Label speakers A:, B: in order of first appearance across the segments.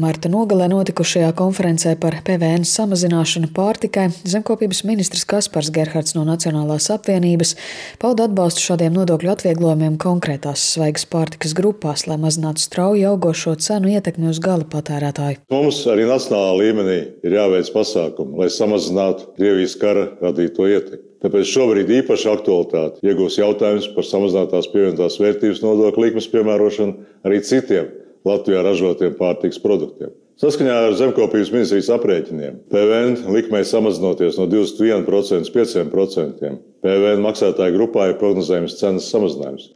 A: Marta nogalē notikušajā konferencē par PVN samazināšanu pārtikai zemkopības ministrs Kaspars Gerhards no Nacionālās apvienības pauda atbalstu šādiem nodokļu atvieglojumiem konkrētās svaigas pārtikas grupās, lai mazinātu strauji augošo cenu ietekmi uz gala patērētāju.
B: Mums arī nacionālā līmenī ir jāveic pasākumi, lai samazinātu Krievijas kara radīto ietekmi. Tāpēc šobrīd īpaši aktualitāti iegūs jautājums par samazinātās pievienotās vērtības nodokļu likmes piemērošanu arī citiem Latvijā ražotiem pārtiks produktiem. Saskaņā ar Zemkopības ministrijas aprēķiniem PVN likmei samazinoties no 21% līdz 5%, PVN maksātāju grupā ir prognozējams cenas samazinājums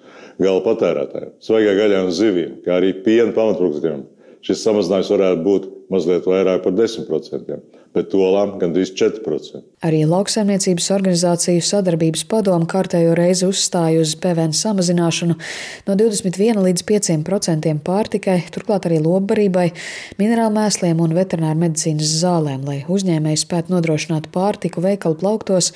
B: gala patērētājiem, svaigai gaļai un zivīm, kā arī piena pamatproduktiem. Šis samazinājums varētu būt mazliet vairāk par 10%, bet tolām gandrīz 4%.
A: Arī lauksaimniecības organizāciju sadarbības padoma kārtējo reizi uzstāja uz PVN samazināšanu no 21 līdz 5% pārtikai, turklāt arī lobbarībai, minerālu mēsliem un veterināru medicīnas zālēm, lai uzņēmēji spētu nodrošināt pārtiku veikalu plauktos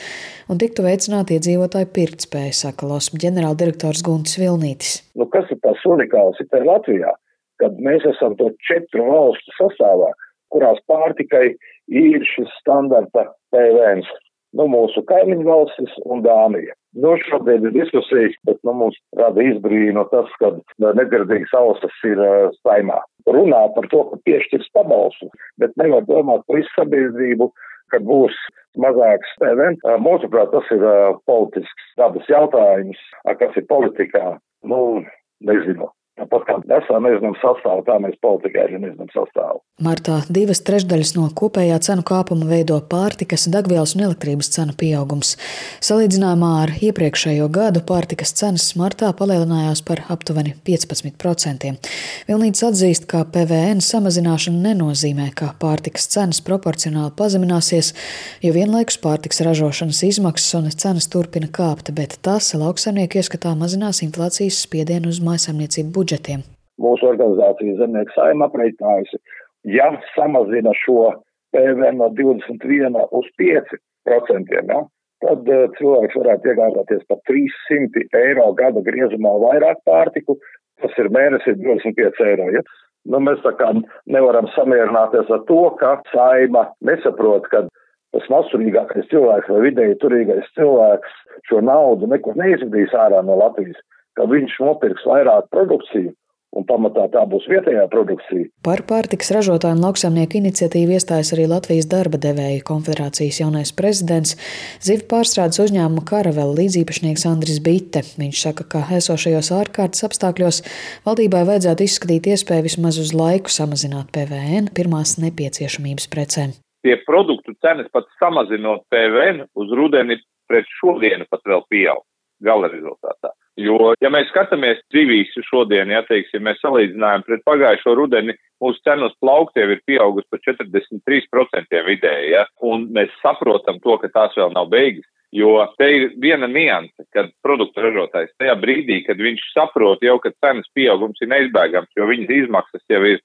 A: un tiktu veicināta iedzīvotāju pirktspēja, saka LOSM ģenerāldirektors Guntis Vilnītis.
C: Nu, kas ir tas unikāls ir Latvijā? Kad mēs esam to četru valstu sastāvā, kurās pārtikai ir šis standarta PVN. Nu, mūsu kaimiņu valstis un Dānija. Nu, šobrīd ir diskusijas, bet nu, mums rada izbrīnu tas, ka nedzirdīgas ausis ir uh, saimā. Runā par to, ka piešķirs pabalstu, bet nevar domāt par visu sabiedrību, kad būs mazāks PVN. Mūsuprāt, tas ir uh, politisks dabas jautājums, kas ir politikā. Nu, nezinu. Tāpat kā esam nezinām sastāvu, tā mēs politikai arī nezinām sastāvu.
A: Martā divas trešdaļas no kopējā cenu kāpuma veido pārtikas, degvielas un elektrības cenu pieaugums. Salīdzinājumā ar iepriekšējo gadu pārtikas cenas martā palielinājās par aptuveni 15%. Vilnīts atzīst, ka PVN samazināšana nenozīmē, ka pārtikas cenas proporcionāli pazemināsies, jo vienlaikus pārtikas ražošanas izmaksas un cenas turpina kāpt, bet tas lauksaimnieku ieskatā mazinās inflācijas spiedienu uz maisaimniecību budžetu budžetiem?
C: Mūsu organizācija Zemnieku saima aprēķinājusi, ja samazina šo PVN no 21 uz 5 procentiem, ja, tad uh, cilvēks varētu iegādāties par 300 eiro gada griezumā vairāk pārtiku, tas ir mēnesī 25 eiro. Ja. Nu, mēs tā kā nevaram samierināties ar to, ka saima nesaprot, ka tas mazturīgākais cilvēks vai vidēji turīgais cilvēks šo naudu nekur neizvedīs ārā no Latvijas ka viņš nopirks vairāk produkciju. Un pamatā tā būs vietējā produkcija.
A: Par pārtiks ražotāju un lauksaimnieku iniciatīvu iestājas arī Latvijas darba devēju konfederācijas jaunais prezidents, zivju pārstrādes uzņēmuma Karavela līdzīpašnieks Andris Bitte. Viņš saka, ka esošajos ārkārtas apstākļos valdībai vajadzētu izskatīt iespēju vismaz uz laiku samazināt PVN pirmās nepieciešamības precēm.
D: Pie produktu cenas pat samazinot PVN uz rudeni pret šodienu pat vēl pieaug gala rezultātā. Jo, ja mēs skatāmies dzīvīs šodien, ja teiksim, mēs salīdzinājām pret pagājušo rudeni, mūsu cenas plauktiem ir pieaugusi par 43% vidēji, ja, un mēs saprotam to, ka tās vēl nav beigas. Jo te ir viena nianse, kad produktu ražotājs tajā brīdī, kad viņš saprot jau, ka cenas pieaugums ir neizbēgams, jo viņas izmaksas jau ir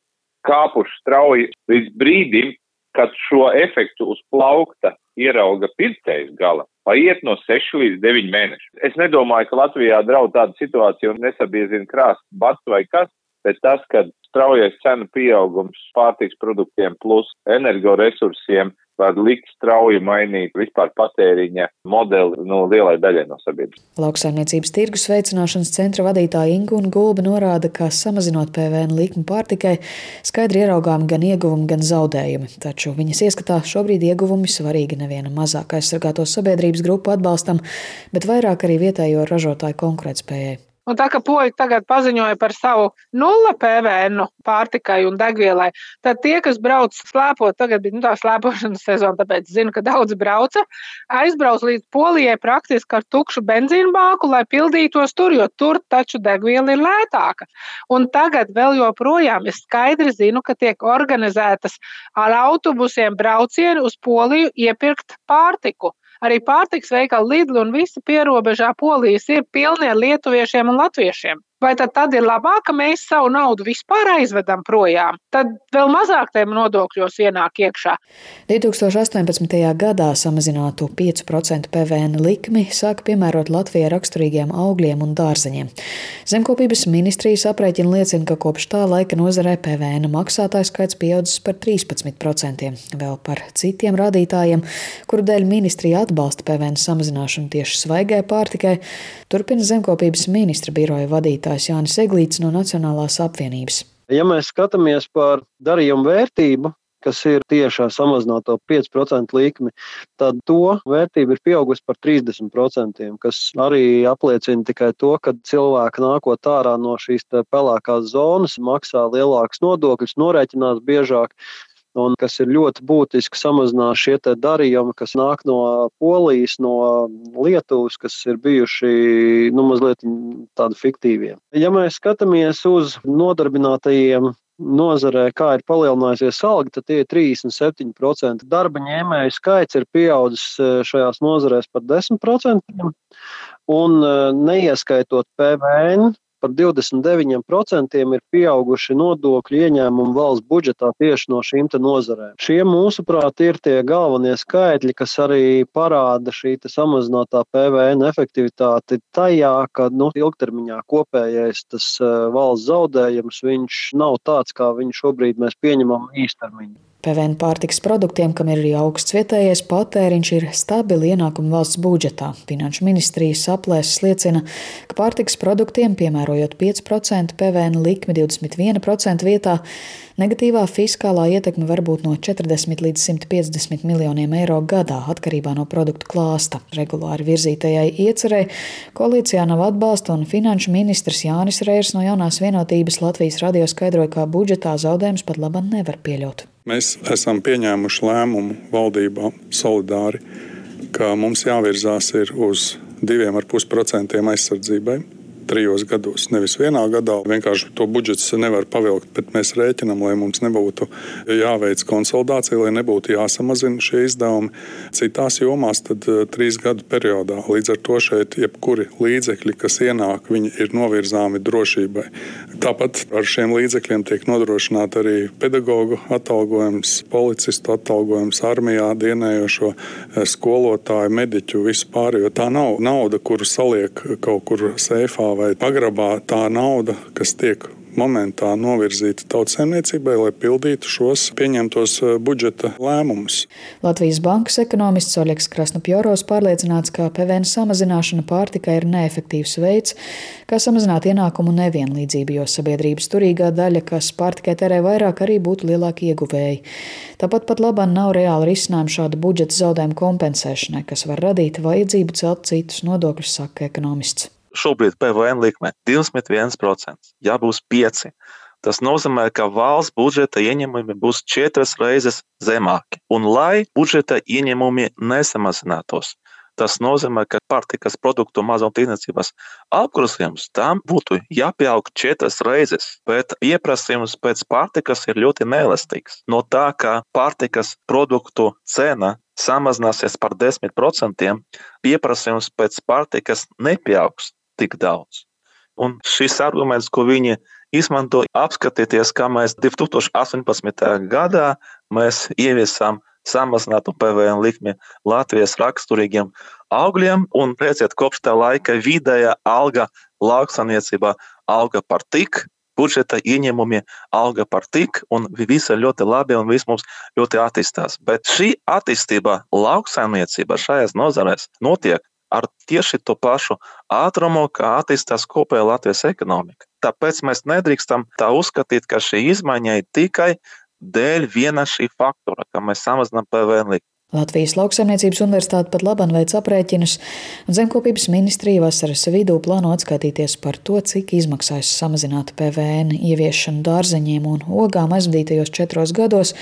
D: kāpušas strauji līdz brīdim, kad šo efektu uz plaukta ierauga pircējs gala, paiet no 6 līdz 9 mēneši. Es nedomāju, ka Latvijā draud tāda situācija un nesabiezina krāst bats vai kas, bet tas, ka straujais cenu pieaugums pārtiks produktiem plus energoresursiem var likt strauji mainīt vispār patēriņa modeli nu, lielai daļai no sabiedrības.
A: Lauksaimniecības tirgus veicināšanas centra vadītāja Ingūna Gulba norāda, ka samazinot PVN likmi pārtikai, skaidri ieraugām gan ieguvumi, gan zaudējumi. Taču viņas ieskatā šobrīd ieguvumi svarīgi neviena mazāk aizsargāto sabiedrības grupu atbalstam, bet vairāk arī vietējo ražotāju konkurētspējai.
E: Un tā kā poļi tagad paziņoja par savu nulle PVN pārtikai un degvielai, tad tie, kas brauc slēpot, tagad bija nu, tā slēpošanas sezona, tāpēc zinu, ka daudz brauca, aizbrauc līdz Polijai praktiski ar tukšu benzīnu bāku, lai pildītos tur, jo tur taču degviela ir lētāka. Un tagad vēl joprojām es skaidri zinu, ka tiek organizētas ar autobusiem braucieni uz Poliju iepirkt pārtiku. Arī pārtiks veikali Lidl un visi pierobežā polijas ir pilni ar lietuviešiem un latviešiem. Vai tad, tad ir labāk, ka mēs savu naudu vispār aizvedam projām? Tad vēl mazāk tiem nodokļos ienāk iekšā.
A: 2018. gadā samazinātu 5% PVN likmi sāka piemērot Latvijai raksturīgiem augļiem un dārzeņiem. Zemkopības ministrijas aprēķina liecina, ka kopš tā laika nozarē PVN maksātājs skaits pieaudzis par 13%. Vēl par citiem rādītājiem, kuru dēļ ministrija atbalsta PVN samazināšanu tieši svaigai pārtikai, turpina zemkopības ministra biroja vadītāja vadītājs Jānis Eglīts no Nacionālās apvienības.
F: Ja mēs skatāmies par darījumu vērtību, kas ir tiešā samazināto 5% likmi, tad to vērtība ir pieaugusi par 30%, kas arī apliecina tikai to, ka cilvēki nākot ārā no šīs pelēkās zonas maksā lielākus nodokļus, norēķinās biežāk un kas ir ļoti būtiski samazināt šie darījumi, kas nāk no Polijas, no Lietuvas, kas ir bijuši nu, mazliet tādi fiktīvie. Ja mēs skatāmies uz nodarbinātajiem nozarē, kā ir palielinājusies alga, tad tie ir 37%. Darba ņēmēju skaits ir pieaudzis eh, šajās nozarēs par 10%, un eh, neieskaitot PVN, par 29% ir pieauguši nodokļu ieņēmumi valsts budžetā tieši no šīm nozarēm. Šie, mūsuprāt, ir tie galvenie skaitļi, kas arī parāda šī samazinātā PVN efektivitāti tajā, ka nu, ilgtermiņā kopējais tas valsts zaudējums nav tāds, kā viņu šobrīd mēs pieņemam īstermiņā.
A: PVN pārtiks produktiem, kam ir arī augsts vietējais patēriņš, ir stabili ienākumi valsts budžetā. Finanšu ministrijas aplēses liecina, ka pārtiks produktiem, piemērojot 5% PVN likmi 21% vietā, negatīvā fiskālā ietekme var būt no 40 līdz 150 miljoniem eiro gadā atkarībā no produktu klāsta. Regulāri virzītajai iecerei koalīcijā nav atbalsta, un finanšu ministrs Jānis Reirs no jaunās vienotības Latvijas radio skaidroja, ka budžetā zaudējums pat labam nevar pieļaut.
G: Mēs esam pieņēmuši lēmumu valdībā solidāri, ka mums jāvirzās uz 2,5% aizsardzībai trijos gados. Nevis vienā gadā, vienkārši to budžets nevar pavilkt, bet mēs rēķinām, lai mums nebūtu jāveic konsolidācija, lai nebūtu jāsamazina šie izdevumi. Citās jomās tad uh, trīs gadu periodā. Līdz ar to šeit jebkuri līdzekļi, kas ienāk, ir novirzāmi drošībai. Tāpat ar šiem līdzekļiem tiek nodrošināta arī pedagoģu atalgojums, policistu atalgojums, armijā dienējošo eh, skolotāju, mediķu, vispār. Jo tā nav nauda, kuru saliek kaut kur seifā vai pagrabā tā nauda, kas tiek momentā novirzīta tautsēmniecībai, lai pildītu šos pieņemtos eh, budžeta lēmumus.
A: Latvijas bankas ekonomists Oļegs Krasnopjoros pārliecināts, ka PVN samazināšana pārtikai ir neefektīvs veids, kā samazināt ienākumu nevienlīdzību, jo sabiedrības turīgā daļa, kas pārtikai terē vairāk, arī būtu lielāki ieguvēji. Tāpat pat labāk nav reāli risinājumi šāda budžeta zaudējuma kompensēšanai, kas var radīt vajadzību celt citus nodokļus, saka ekonomists
H: šobrīd PVN likme 21%, ja būs 5%. Tas nozīmē, ka valsts budžeta ieņēmumi būs četras reizes zemāki. Un lai budžeta ieņēmumi nesamazinātos, tas nozīmē, ka pārtikas produktu mazumtirdzniecības apgrozījums tam būtu jāpieaug četras reizes, bet pieprasījums pēc pārtikas ir ļoti neelastīgs. No tā, ka pārtikas produktu cena samazināsies par 10%, pieprasījums pēc pārtikas nepieaugs tik daudz. Un šis arguments, ko viņi izmanto, apskatieties, kā mēs 2018. gadā mēs ieviesām samazinātu PVN likmi Latvijas raksturīgiem augļiem, un redziet, kopš tā laika vidējā alga lauksaniecībā auga par tik, budžeta ieņēmumi auga par tik, un viss ir ļoti labi, un viss mums ļoti attīstās. Bet šī attīstība lauksaimniecībā šajās nozarēs notiek ar tieši to pašu ātrumu, kā attīstās kopējā Latvijas ekonomika. Tāpēc mēs nedrīkstam tā uzskatīt, ka šī izmaiņa ir tikai dēļ viena šī faktora, ka mēs samazinām PVN likmi.
A: Latvijas lauksaimniecības universitāte pat labam veic aprēķinus, un zemkopības ministrija vasaras vidū plāno atskaitīties par to, cik izmaksājas samazināt PVN ieviešanu dārzeņiem un ogām aizvadītajos četros gados,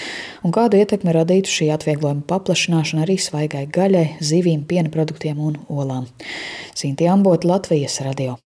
A: un kādu ietekmi radītu šī atvieglojuma paplašināšana arī svaigai gaļai, zivīm, piena produktiem un olām. Sinti Ambot, Latvijas radio.